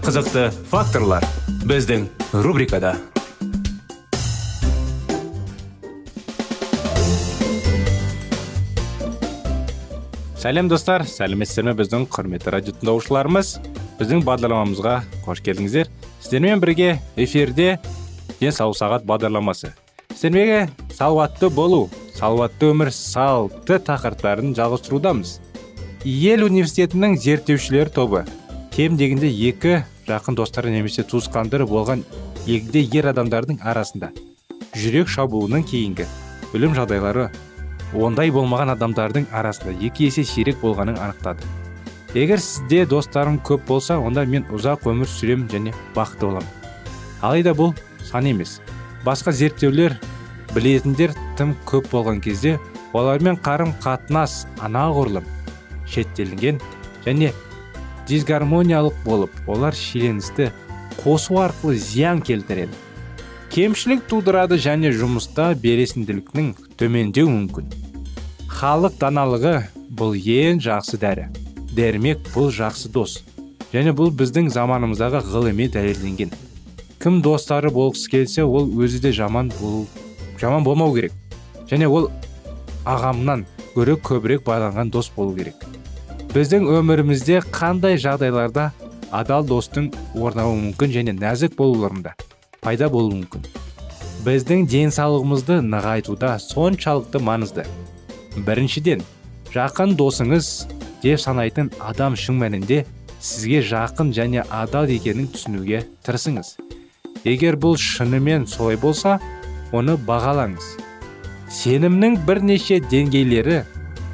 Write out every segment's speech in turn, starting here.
Қызықты факторлар біздің рубрикада. Сәлем достар. Сәлеметсіздер ме біздің құрметті радио тыңдаушыларымыз. Біздің бағдарламамызға қош келдіңіздер. Сіздермен бірге эфирде денсаулық сағат бағдарламасы. Сіздерге салауатты болу салауатты өмір салты тақырыптарын жалғастырудамыз. Ел университетінің зерттеушілер тобы. Кем дегенде екі жақын достары немесе туысқандары болған егде ер адамдардың арасында жүрек шабуылынан кейінгі өлім жағдайлары ондай болмаған адамдардың арасында екі есе сирек болғанын анықтады. Егер сізде достарым көп болса онда мен ұзақ өмір сүрем және бақытты боламын алайда бұл сан емес. Басқа зерттеулер білетіндер тым көп болған кезде олармен қарым қатынас анағұрлым шеттелінген және дисгармониялық болып олар шиеленісті қосу арқылы зиян келтіреді. Кемшілік тудырады және жұмыста белсенділіктің төмендеу мүмкін. Халық даналығы бұл ең жақсы дәрі дәрмек бұл жақсы дос және бұл біздің заманымыздағы ғылыми дәлелденген. Кім достары болғысы келсе ол өзі де жаман болу жаман болмау керек және ол ағамнан гөрі көбірек байланған дос болу керек. Біздің өмірімізде қандай жағдайларда адал достың орнауы мүмкін және нәзік болуларында пайда болуы мүмкін? Біздің денсаулығымызды нығайтуда соншалықты маңызды. Біріншіден жақын досыңыз деп санайтын адам шын мәнінде сізге жақын және адал екенін түсінуге тырысыңыз. Егер бұл шынымен солай болса оны бағалаңыз. Сенімнің бірнеше деңгейлері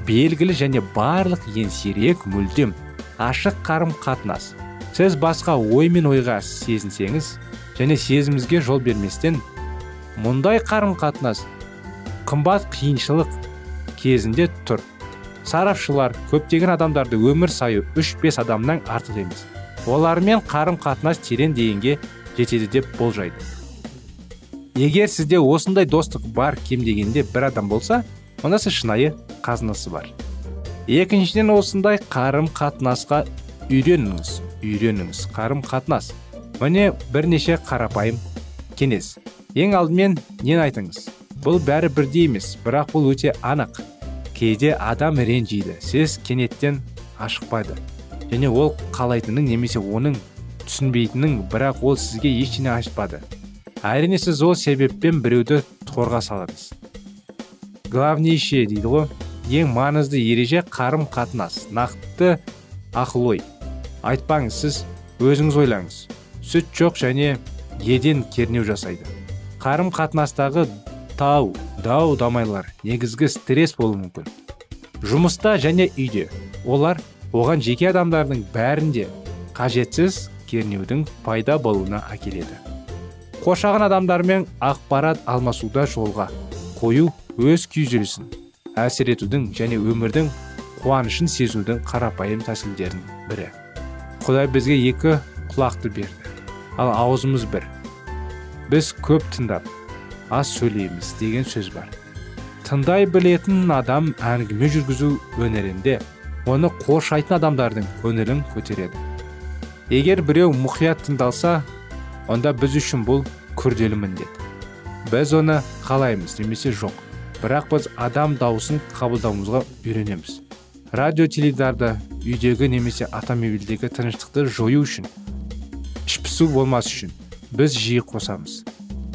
белгілі және барлық ең сирек мүлдем. Ашық қарым қатынас сіз басқа ой мен ойға сезінсеңіз және сезімізге жол берместен мұндай қарым қатынас қымбат қиыншылық кезінде тұр. Сарапшылар көптеген адамдарды өмір сайы 3-5 адамнан артық емес. Олармен қарым қатынас терең дегенге жетеді деп болжайды. Егер сізде осындай достық бар кем дегенде бір адам болса сіз шынайы қазынасы бар. Екіншіден осындай қарым қатынасқа үйреніңіз үйреніңіз қарым қатынас міне бірнеше қарапайым кеңес. Ең алдымен нені айтыңыз? Бұл бәрі бірдей емес бірақ бұл өте анық. Кейде адам ренжиді сіз кенеттен ашықпайды. Және ол қалайтынын немесе оның түсінбейтінін бірақ ол сізге ештеңе айтпады. Әрине сіз ол себеппен біреуді торға саладыңыз главнейшее дейді ғой. Ең маңызды ереже қарым қатынас нақты ақыл ой айтпаңыз сіз өзіңіз ойлаңыз. Сүт жоқ және еден кернеу жасайды. Қарым қатынастағы тау дау дамайлар негізгі стресс болуы мүмкін. Жұмыста және үйде олар оған жеке адамдардың бәрінде қажетсіз кернеудің пайда болуына әкеледі. Қоршаған адамдармен ақпарат алмасуда жолға қою өз күйзелісін әсер етудің және өмірдің қуанышын сезудің қарапайым тәсілдерінің бірі. Құдай бізге екі құлақты берді. Ал аузымыз бір. Біз көп тыңдап аз сөйлейміз деген сөз бар. Тыңдай білетін адам әңгіме жүргізу өнерінде оны қоршайтын адамдардың көңілін көтереді. Егер біреу мұқият тыңдалса онда біз үшін бұл күрделі міндет. Біз оны қалаймыз немесе жоқ. Бірақ біз адам дауысын қабылдауымызға үйренеміз. Радио теледидарды үйдегі немесе автомобильдегі тыныштықты жою үшін ішпісу болмас үшін біз жиі қосамыз.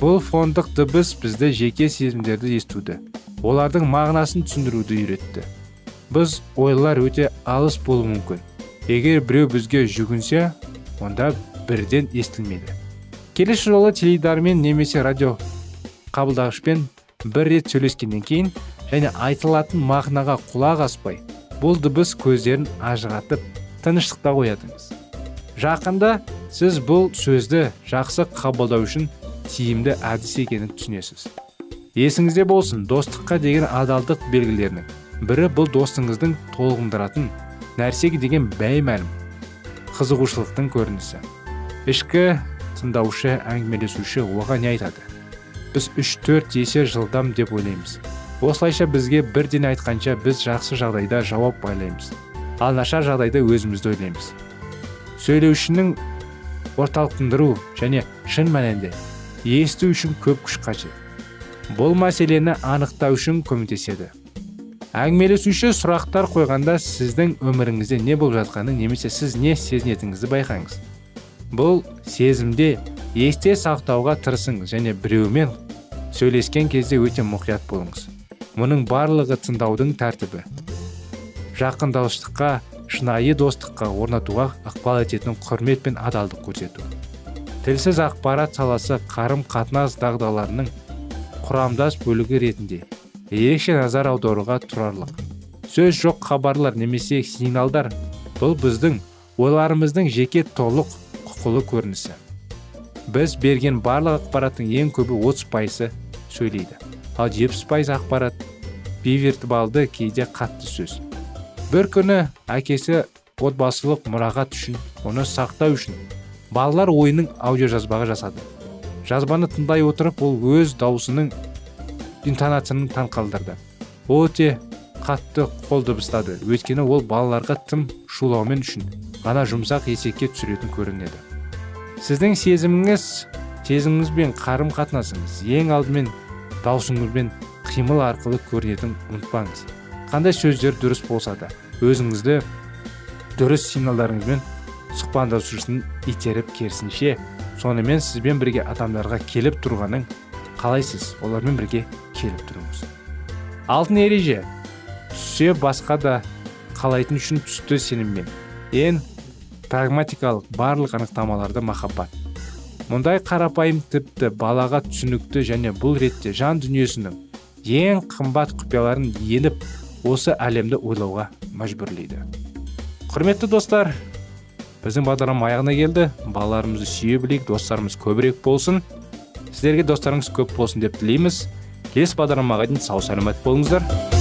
Бұл фондық дыбыс бізді жеке сезімдерді естуді олардың мағынасын түсіндіруді үйретті. Біз ойлар өте алыс болуы мүмкін. Егер біреу бізге жүгінсе онда бірден естілмейді. Келесі жолы теледидармен немесе радио қабылдағышпен бір рет сөйлескеннен кейін және айтылатын мағынаға құлақ аспай бұл дыбыс көздерін ажыратып тыныштықта қоятыңыз. Жақында сіз бұл сөзді жақсы қабылдау үшін тиімді әдіс екенін түсінесіз. Есіңізде болсын достыққа деген адалдық белгілерінің бірі бұл достыңыздың толғындыратын нәрсеге деген бәймәлім қызығушылықтың көрінісі. Ішкі тыңдаушы әңгімелесуші оған не айтады? Біз үш төрт есе жылдам деп ойлаймыз. Осылайша бізге бірден айтқанша біз жақсы жағдайда жауап байлаймыз. Ал нашар жағдайда өзімізді ойлаймыз. Сөйлеушінің орталықтандыру және шын мәнінде есту үшін көп күш қажет. Бұл мәселені анықтау үшін көмектеседі. Әңгімелесуші сұрақтар қойғанда сіздің өміріңізде не болып жатқанын немесе сіз не сезінетініңізді байқаңыз. Бұл сезімде есте сақтауға тырысыңыз және біреумен сөйлескен кезде өте мұқият болыңыз. Мұның барлығы тыңдаудың тәртібі. Жақындауыштыққа шынайы достыққа орнатуға ықпал ететін құрмет пен адалдық көрсету. Тілсіз ақпарат саласы қарым қатынас дағдаларының құрамдас бөлігі ретінде ерекше назар аударуға тұрарлық. Сөз жоқ хабарлар немесе сигналдар бұл біздің ойларымыздың жеке толық құқылы көрінісі. Біз берген барлық ақпараттың ең көбі 30 пайызы сөйлейді. Ал 70 пайыз ақпарат бейвертибалды кейде қатты сөз. Бір күні әкесі отбасылық мұрағат үшін оны сақтау үшін балалар ойының аудиожазбаға жасады. Жазбаны тыңдай отырып ол өз даусының интонацияны таңқалдырды өте қатты қол дыбыстады. Өйткені ол балаларға тым шулаумен үшін ғана жұмсақ есекке түсіретін көрінеді. Сіздің сезіміңіз сезіміңіз бен қарым қатынасыңыз ең алдымен даусыңызбен қимыл арқылы көрінетінін ұмытпаңыз. Қандай сөздер дұрыс болса да өзіңізді дұрыс сигналдарыңызбен сұхбандасушысын итеріп керісінше сонымен сізбен бірге адамдарға келіп тұрғанын қалайсыз? Олармен бірге келіп тұрыңыз алтын ереже. Түссе басқа да қалайтын үшін түсті сеніммен. Ең прагматикалық барлық анықтамаларды махаббат. Мұндай қарапайым тіпті балаға түсінікті және бұл ретте жан дүниесінің ең қымбат құпияларын еніп осы әлемді ойлауға мәжбүрлейді. Құрметті достар біздің бағдарлама аяғына келді. Балаларымызды сүйе білейік достарымыз көбірек болсын. Сіздерге достарыңыз көп болсын деп тілейміз. Келесі бағдарламаға дейін сау саламат болыңыздар.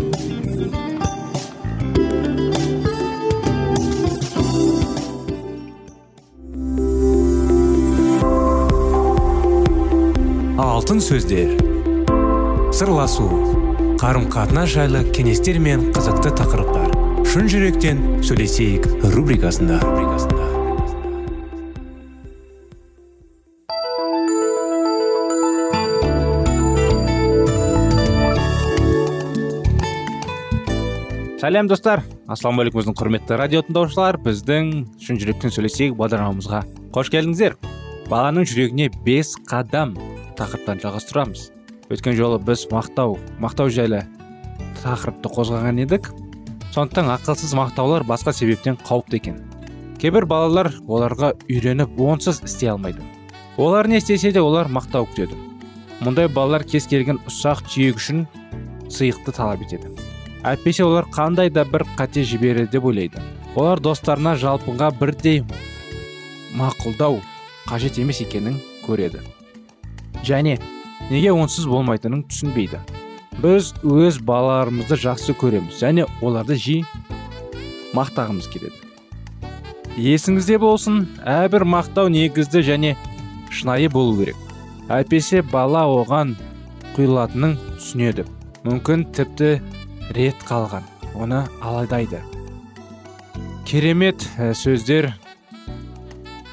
Алтын сөздер. Сырласу қарым қатынас жайлы кеңестер мен қызықты тақырыптар. Шын жүректен сөйлесейік рубрикасында. Сәлем достар. Ассалаумағалейкум біздің құрметті радио тыңдаушылар. Біздің шын жүректен сөйлесейік бағдарламамызға. Қош келдіңіздер. Баланың жүрегіне бес қадам. Тақырыптан жалғастырамыз. Өткен жолы біз мақтау мақтау жайлы тақырыпты қозғаған едік. Сондықтан ақылсыз мақтаулар басқа себептен қауіпті екен. Кейбір балалар оларға үйреніп онсыз істей алмайды. Олар не істесе де олар мақтау күтеді. Мұндай балалар кез келген ұсақ түйек үшін сыйықты талап етеді. Әйтпесе олар қандай да бір қате жібереді деп ойлайды. Олар достарына жалпыға бірдей мақұлдау қажет емес екенін көреді. Және неге онсыз болмайтынын түсінбейді. Біз өз балаларымызды жақсы көреміз және оларды жи мақтағымыз келеді. Есіңізде болсын әрбір мақтау негізді және шынайы болу керек. Әйтпесе бала оған құйылатынын түсінеді. Мүмкін тіпті рет қалған оны алайдайды. Керемет ә, сөздер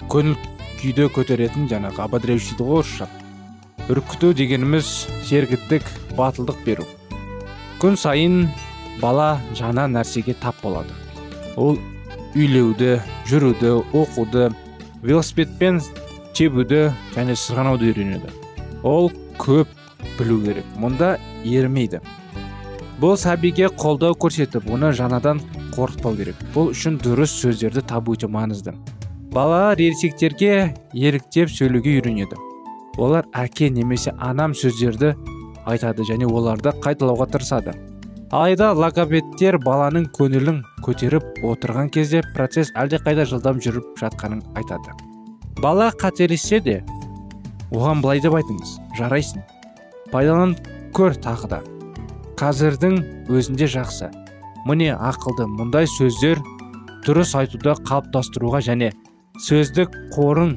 көңіл күйді көтеретін жаңағы ободряющий дейді ғой орысша. Үркіту дегеніміз сергіттік батылдық беру. Күн сайын бала жаңа нәрсеге тап болады. Ол үйлеуді жүруді оқуды велосипедпен тебуді және сырғанауды үйренеді. Ол көп білу керек мұнда ермейді бұл сәбиге қолдау көрсетіп оны жаңадан қорқытпау керек. Бұл үшін дұрыс сөздерді табу өте маңызды. Балалар ересектерге еріктеп сөйлеуге үйренеді. Олар әке немесе анам сөздерді айтады және оларды қайталауға тырысады. Алайда логопедтер баланың көңілін көтеріп отырған кезде процесс әлдеқайда жылдам жүріп жатқанын айтады. Бала қателессе де оған былай деп айтыңыз жарайсың. Пайдаланып көр тағы да. Қазірдің өзінде жақсы. Міне ақылды мұндай сөздер дұрыс айтуды қалыптастыруға және сөздік қорын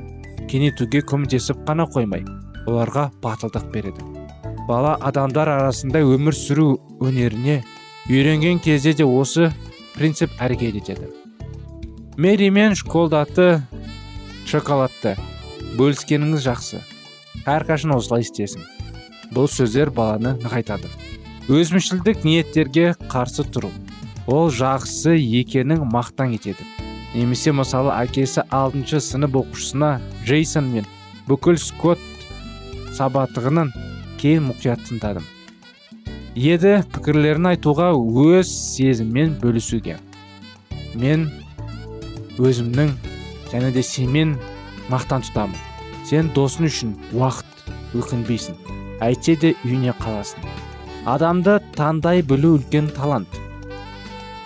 кеңейтуге көмектесіп қана қоймай оларға батылдық береді. Бала адамдар арасында өмір сүру өнеріне үйренген кезде де осы принцип әрекет етеді. Мэри мен школдаты шоколадты. Бөліскеніңіз жақсы. Әрқашан осылай істесін. Бұл сөздер баланы нығайтады. Өзімшілдік ниеттерге қарсы тұру. Ол жақсы екенін мақтан етеді. Немесе мысалы әкесі алтыншы сынып оқушысына джейсон мен бүкіл скотт сабатығынан кейін мұқият тыңдадым. Еді пікірлерін айтуға өз сезіммен бөлісуге. Мен өзімнің және де сенмен мақтан тұтамын. Сен досың үшін уақыт өкінбейсің. Әйтсе де үйіне қаласың. Адамды тандай білу үлкен талант.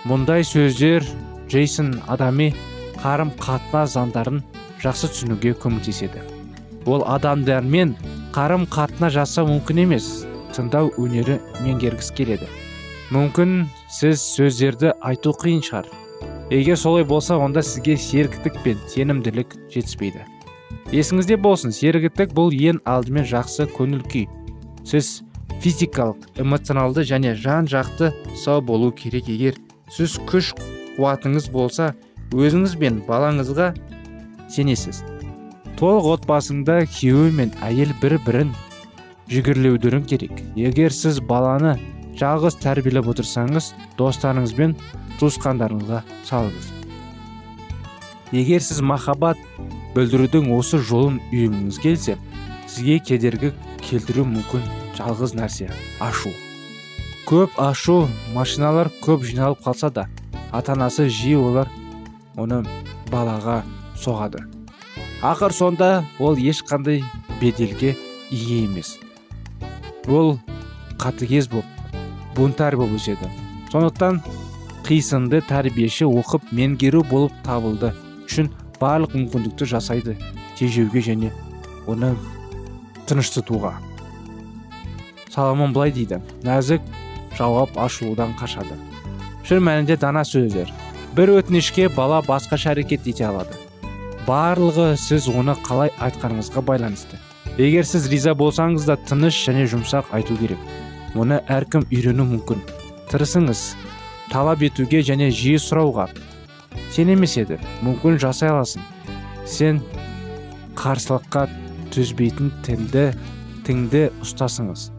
Мұндай сөздер джейсон адами қарым қатынас заңдарын жақсы түсінуге көмектеседі. Ол адамдармен қарым қатынас жасау мүмкін емес тыңдау өнері меңгергісі келеді. Мүмкін сіз сөздерді айту қиын шығар. Егер солай болса онда сізге сергітік пен сенімділік жетіспейді. Есіңізде болсын сергітік бұл ең алдымен жақсы көңіл күй. Сіз физикалық эмоционалды және жан жақты сау болу керек. Егер сіз күш қуатыңыз болса өзіңіз бен балаңызға сенесіз. Толық отбасыңда күйеуі мен әйел бір бірін жүгірлеудірін керек. Егер сіз баланы жалғыз тәрбиелеп отырсаңыз достарыңыз бен туысқандарыңызға салыңыз. Егер сіз махаббат білдірудің осы жолын үйренгіңіз келсе сізге кедергі келтіру мүмкін жалғыз нәрсе ашу. Көп ашу машиналар көп жиналып қалса да ата анасы жиі олар оны балаға соғады. Ақыр сонда ол ешқандай беделге ие емес. Ол қатыгез боп бунтарь болып өседі. Сондықтан қисынды тәрбиеші оқып меңгеру болып табылды үшін барлық мүмкіндікті жасайды тежеуге және оны тыныштытуға. Соломон былай дейді. Нәзік жауап ашылудан қашады. Шын мәнінде дана сөздер. Бір өтінішке бала басқаша әрекет ете алады. Барлығы сіз оны қалай айтқаныңызға байланысты. Егер сіз риза болсаңыз да тыныш және жұмсақ айту керек. Оны әркім үйрену мүмкін. Тырысыңыз. Талап етуге және жиі сұрауға. Сен емес еді. Мүмкін жасай аласың. Сен қарсылыққа төзбейтін тілді тіңді ұстасыңыз.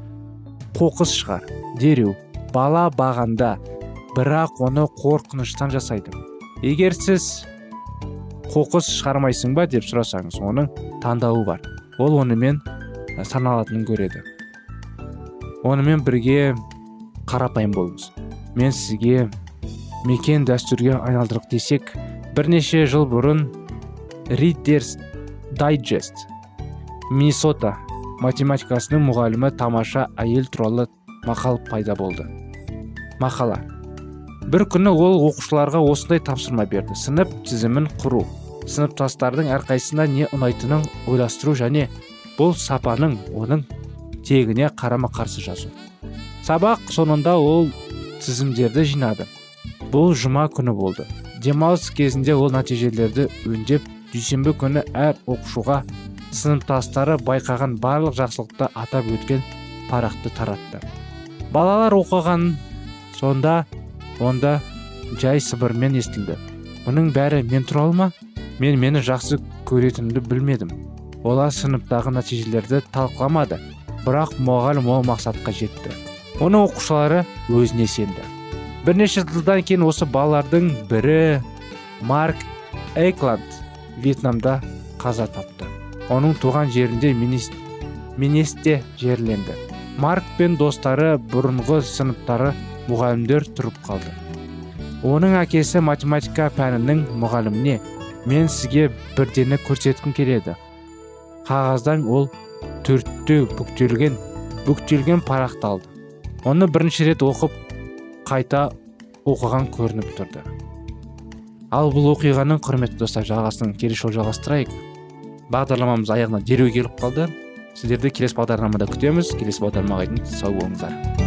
Қоқыс шығар. Дереу. Бала бағанда бірақ оны қорқыныштан жасайды. Егер сіз қоқыс шығармайсың ба деп сұрасаңыз оның таңдауы бар. Ол онымен саналатынын көреді. Онымен бірге қарапайым болыңыз. Мен сізге мекен дәстүрге айналдырық десек бірнеше жыл бұрын риддерс дайджест миннесота математикасының мұғалімі тамаша әйел туралы мақал пайда болды. Мақала. Бір күні ол оқушыларға осындай тапсырма берді сынып тізімін құру сыныптастардың әрқайсысына не ұнайтынын ойластыру және бұл сапаның оның тегіне қарама қарсы жазу сабақ соңында ол тізімдерді жинады бұл жұма күні болды демалыс кезінде ол нәтижелерді өңдеп дүйсенбі күні әр оқушыға сыныптастары байқаған барлық жақсылықты атап өткен парақты таратты балалар оқыған сонда онда жай сыбырмен естілді. Мұның бәрі мен туралы ма мен мені жақсы көретінімді білмедім. Олар сыныптағы нәтижелерді талқыламады. Бірақ мұғалім ол мақсатқа жетті. Оның оқушылары өзіне сенді. Бірнеше жылдан кейін осы балалардың бірі марк эйкланд вьетнамда қаза тапты. Оның туған жерінде минесте жерленді. Марк пен достары бұрынғы сыныптары мұғалімдер тұрып қалды. Оның әкесі математика пәнінің мұғаліміне мен сізге бірдені көрсеткім келеді қағаздан ол төртте бүктелген бүктелген парақты алды. Оны бірінші рет оқып қайта оқыған көрініп тұрды. Ал бұл оқиғаның құрметті достар жалғасын келесі жолы жалғастырайық. Бағдарламамыз аяғына дереу келіп қалды. Сіздерді келесі бағдарламада күтеміз. Келесі бағдарламаға дейін сау болыңыздар.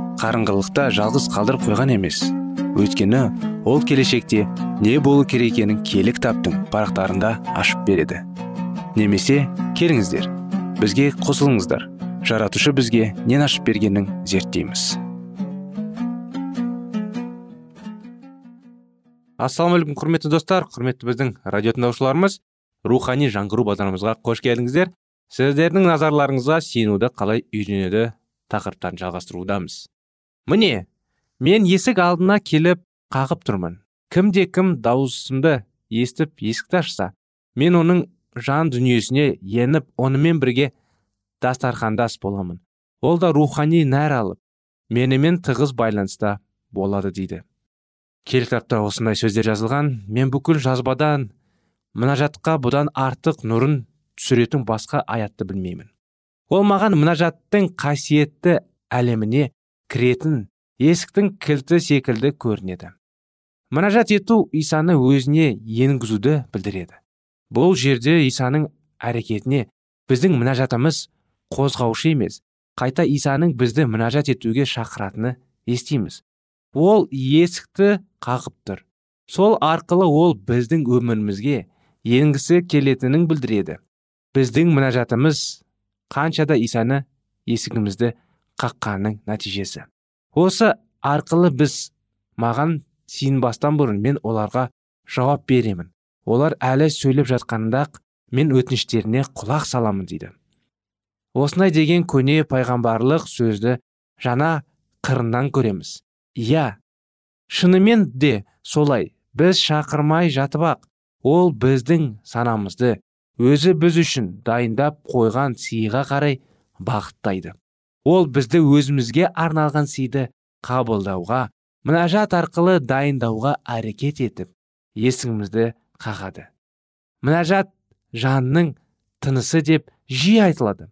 қарыңғылықта жалғыз қалдырып қойған емес. Өйткені ол келешекте не болу керек екенін кітаптың парақтарында ашып береді. Немесе келіңіздер бізге қосылыңыздар. Жаратушы бізге нен ашып бергенін зерттейміз. Ассалаумағалейкум құрметті достар құрметті біздің радио тыңдаушыларымыз рухани жаңғыру бағдарламамызға қош келдіңіздер. Сіздердің назарларыңызға сенуді қалай үйренеді тақырыптарын жалғастырудамыз. Міне мен есік алдына келіп қағып тұрмын. Кімде кім дауысымды естіп есікті ашса мен оның жан дүниесіне еніп онымен бірге дастархандас боламын. Ол да рухани нәр алып менімен тығыз байланыста болады дейді. Кел кітапта осындай сөздер жазылған мен бүкіл жазбадан мұнажатқа бұдан артық нұрын түсіретін басқа аятты білмеймін. Ол маған мұнажаттың қасиетті әлеміне кіретін есіктің кілті секілді көрінеді. Мұнажат ету исаны өзіне енгізуді білдіреді. Бұл жерде исаның әрекетіне біздің мұнажатымыз қозғаушы емес қайта исаның бізді мұнажат етуге шақыратыны естиміз. Ол есікті қағып тұр. Сол арқылы ол біздің өмірімізге енгісі келетінін білдіреді. Біздің мұнажатымыз қаншада исаны есігімізді қаққанның нәтижесі. Осы арқылы біз маған сиынбастан бұрын мен оларға жауап беремін. Олар әлі сөйлеп жатқанында мен өтініштеріне құлақ саламын дейді. Осындай деген көне пайғамбарлық сөзді жаңа қырынан көреміз. Иә шынымен де солай. Біз шақырмай жатып ақ ол біздің санамызды өзі біз үшін дайындап қойған сыйға қарай бағыттайды. Ол бізді өзімізге арналған сыйды қабылдауға мұнажат арқылы дайындауға әрекет етіп есігімізді қағады. Мұнажат жанның тынысы деп жиі айтылады.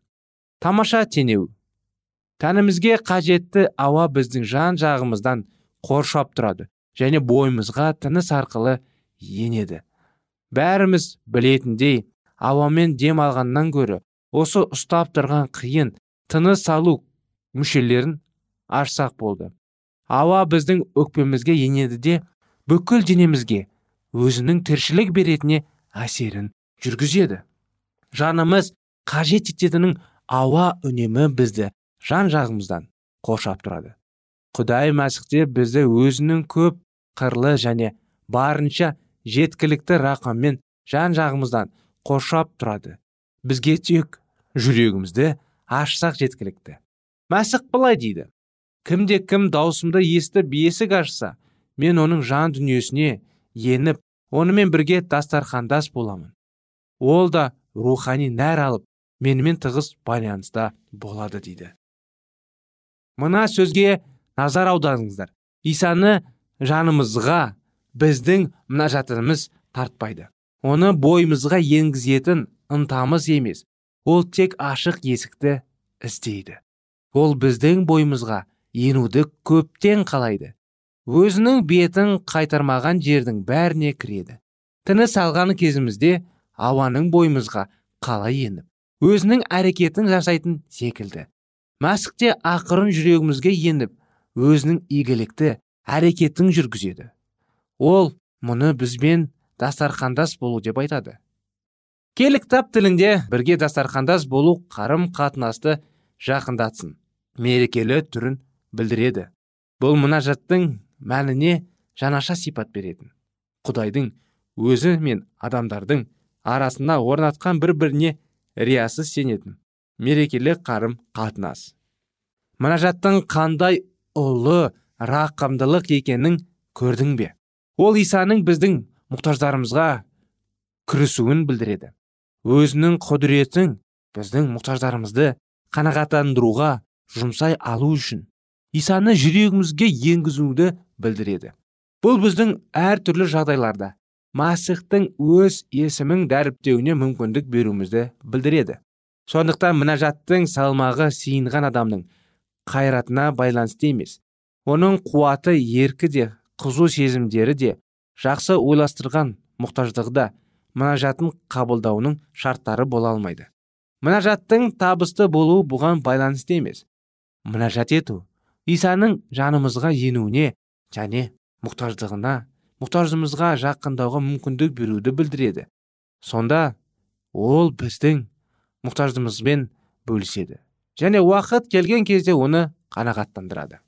Тамаша тенеу тәнімізге қажетті ауа біздің жан жағымыздан қоршап тұрады және бойымызға тыныс арқылы енеді. Бәріміз білетіндей ауамен дем алғаннан гөрі осы ұстап тұрған қиын тыныс алу мүшелерін ашсақ болды. Ауа біздің өкпемізге енеді де бүкіл денемізге өзінің тіршілік беретіне әсерін жүргізеді. Жанымыз қажет ететінін ауа үнемі бізді жан жағымыздан қоршап тұрады. Құдай мәсіхте бізді өзінің көп қырлы және барынша жеткілікті рақыммен жан жағымыздан қоршап тұрады. Бізге тек жүрегімізді ашсақ жеткілікті. Мәсіх былай дейді. Кімде кім даусымды естіп есік ашса мен оның жан дүниесіне еніп онымен бірге дастархандас боламын. Ол да рухани нәр алып менімен тығыз байланыста болады дейді. Мына сөзге назар аударыңыздар. Исаны жанымызға біздің мұнажатымыз тартпайды. Оны бойымызға енгізетін ынтамыз емес ол тек ашық есікті іздейді. Ол біздің бойымызға енуді көптен қалайды. Өзінің бетін қайтармаған жердің бәріне кіреді. Тыныс алған кезімізде ауаның бойымызға қалай еніп өзінің әрекетін жасайтын секілді. Мәсікте ақырын жүрегімізге еніп өзінің игілікті әрекетін жүргізеді. Ол мұны бізбен дастархандас болу деп айтады. Келі кітап тілінде бірге дастархандас болу қарым қатынасты жақындатсын. Мерекелі түрін білдіреді. Бұл мұнажаттың мәніне жаңаша сипат беретін. Құдайдың өзі мен адамдардың арасына орнатқан бір біріне риясыз сенетін мерекелі қарым қатынас мұнажаттың қандай ұлы рақымдылық екенін көрдің бе? Ол исаның біздің мұқтаждарымызға күресуін білдіреді. Өзінің құдіретін біздің мұқтаждарымызды қанағаттандыруға жұмсай алу үшін исаны жүрегімізге енгізуді білдіреді. Бұл біздің әртүрлі жағдайларда масихтың өз есімін дәріптеуіне мүмкіндік беруімізді білдіреді. Сондықтан мінәжаттың салмағы сиынған адамның қайратына байланысты емес оның қуаты еркі де қызу сезімдері де жақсы ойластырған мұқтаждығы да мұнажатын қабылдауының шарттары бола алмайды. Мұнажаттың табысты болуы бұған байланысты емес. Мұнажат ету исаның жанымызға енуіне және мұқтаждығына мұқтажымызға жақындауға мүмкіндік беруді білдіреді. Сонда ол біздің мұқтаждығымызбен бөліседі және уақыт келген кезде оны қанағаттандырады.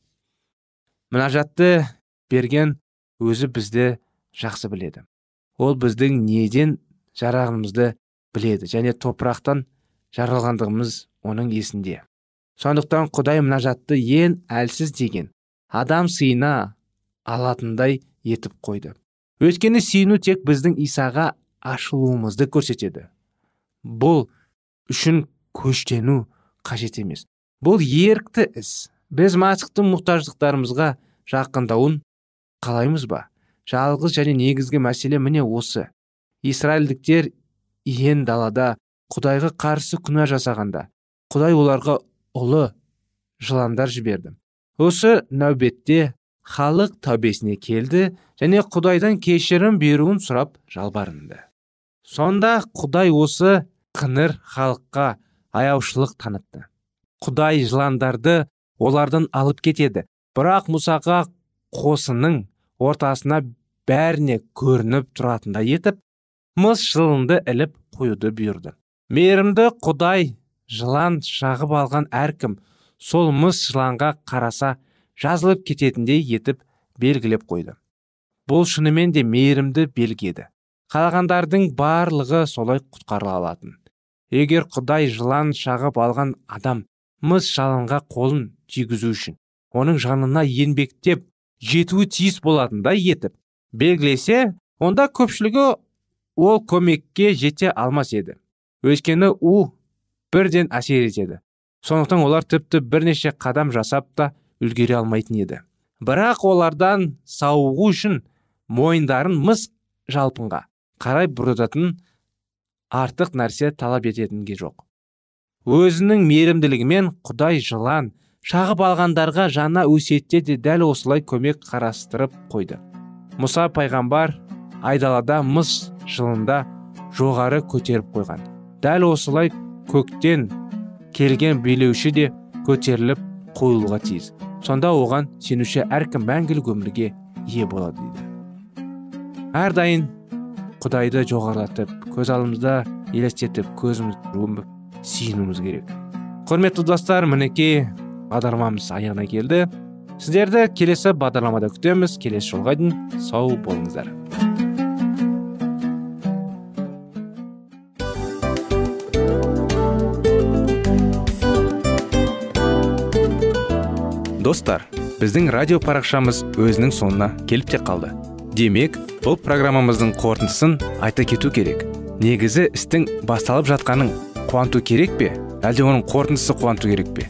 Мұнажатты берген өзі бізді жақсы біледі. Ол біздің неден жарағанымызды біледі және топырақтан жаралғандығымыз оның есінде. Сондықтан құдай мұнажатты ең әлсіз деген адам сыйына алатындай етіп қойды. Өйткені сүйіну тек біздің исаға ашылуымызды көрсетеді. Бұл үшін көштену қажет емес. Бұл ерікті іс. Біз масықтың мұқтаждықтарымызға жақындауын қалаймыз ба? Жалғыз және негізгі мәселе міне осы. Израильдіктер иен далада құдайға қарсы күнә жасағанда құдай оларға ұлы жыландар жіберді. Осы нәубетте халық тәубесіне келді және құдайдан кешірім беруін сұрап жалбарынды. Сонда құдай осы қыңыр халыққа аяушылық танытты. Құдай жыландарды олардан алып кетеді. Бірақ мұсаға қосының ортасына бәріне көрініп тұратындай етіп мыс жылынды іліп қоюды бұйырды. Мейірімді құдай жылан шағып алған әркім сол мыс жыланға қараса жазылып кететіндей етіп белгілеп қойды. Бұл шынымен де мейірімді белгі еді барлығы солай құтқарыла алатын. Егер құдай жылан шағып алған адам мыс жалынға қолын тигізу үшін оның жанына еңбектеп жетуі тиіс болатындай етіп. Белгілесе онда көпшілігі ол көмекке жете алмас еді. Өйткені у бірден әсер етеді. Сондықтан олар тіпті бірнеше қадам жасап та үлгере алмайтын еді. Бірақ олардан сауығу үшін мойындарын мыс жалпынға қарай бұрдатын артық нәрсе талап ететінге жоқ. Өзінің мейірімділігімен құдай жылан шағып алғандарға жаңа өсиетте де дәл осылай көмек қарастырып қойды. Мұса пайғамбар айдалада мыс жылында жоғары көтеріп қойған. Дәл осылай көктен келген билеуші де көтеріліп қойылуға тиіс. Сонда оған сенуші әркім мәңгілік өмірге ие болады дейді. Әрдайым құдайды жоғарылатып көз алдымызда елестетіп көзіміз сүйінуіміз керек. Құрметті достар мінекей бағдарламамыз аяғына келді. Сіздерді келесі бағдарламада күтеміз. Келесі жолға дейін сау болыңыздар. Достар біздің радио парақшамыз өзінің соңына келіп те қалды. Демек бұл программамыздың қорытындысын айта кету керек. Негізі істің басталып жатқанын қуанту керек пе? Әлде оның қорытындысы қуанту керек пе?